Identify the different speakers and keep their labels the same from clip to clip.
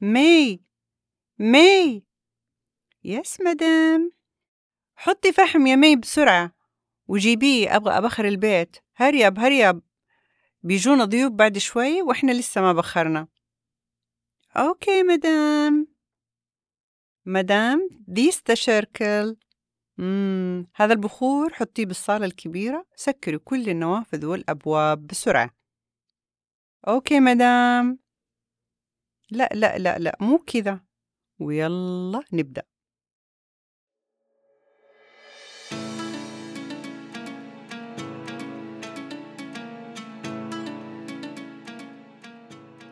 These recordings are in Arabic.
Speaker 1: مي مي. Yes madam. حطي فحم يا مي بسرعة وجيبيه أبغى أبخر البيت. Hurry up hurry up. بيجونا ضيوف بعد شوي وإحنا لسه ما بخرنا. Okay madam. Madam this charcoal مم. هذا البخور حطيه بالصالة الكبيرة. سكري كل النوافذ والأبواب بسرعة. أوكي مدام. لا لا لا لا مو كذا. ويلا نبدأ.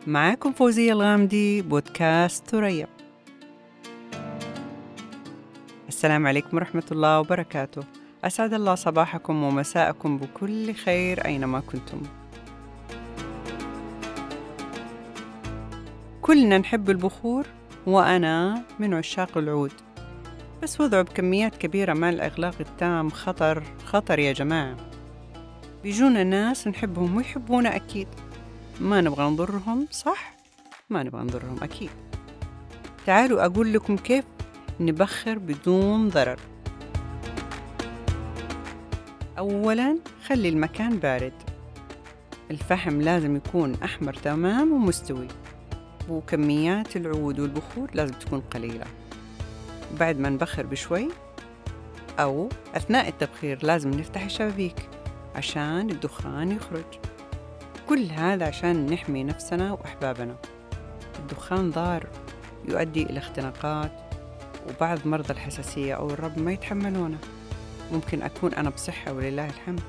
Speaker 1: معاكم فوزية الغامدي بودكاست ثريا. السلام عليكم ورحمة الله وبركاته. أسعد الله صباحكم ومساءكم بكل خير أينما كنتم. كلنا نحب البخور وأنا من عشاق العود. بس وضعه بكميات كبيرة مع الإغلاق التام خطر خطر يا جماعة. بيجونا ناس نحبهم ويحبونا أكيد. ما نبغى نضرهم صح؟ ما نبغى نضرهم أكيد. تعالوا أقول لكم كيف نبخر بدون ضرر. أولا خلي المكان بارد. الفحم لازم يكون أحمر تمام ومستوي. وكميات العود والبخور لازم تكون قليلة. بعد ما نبخر بشوي أو أثناء التبخير لازم نفتح الشبابيك عشان الدخان يخرج. كل هذا عشان نحمي نفسنا وأحبابنا. الدخان ضار يؤدي إلى اختناقات وبعض مرضى الحساسية أو الرب ما يتحملونه. ممكن أكون أنا بصحة ولله الحمد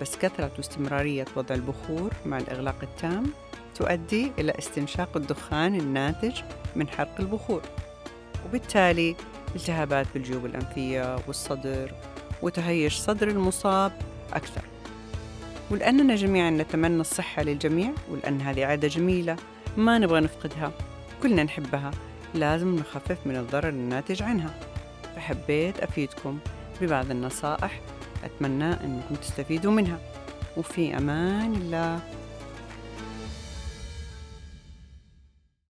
Speaker 1: بس كثرة واستمرارية وضع البخور مع الإغلاق التام تؤدي إلى استنشاق الدخان الناتج من حرق البخور وبالتالي التهابات بالجيوب الأنفية والصدر وتهيج صدر المصاب أكثر. ولأننا جميعا نتمنى الصحة للجميع ولأن هذه عادة جميلة ما نبغى نفقدها. كلنا نحبها لازم نخفف من الضرر الناتج عنها. فحبيت أفيدكم ببعض النصائح أتمنى أنكم تستفيدوا منها. وفي أمان الله.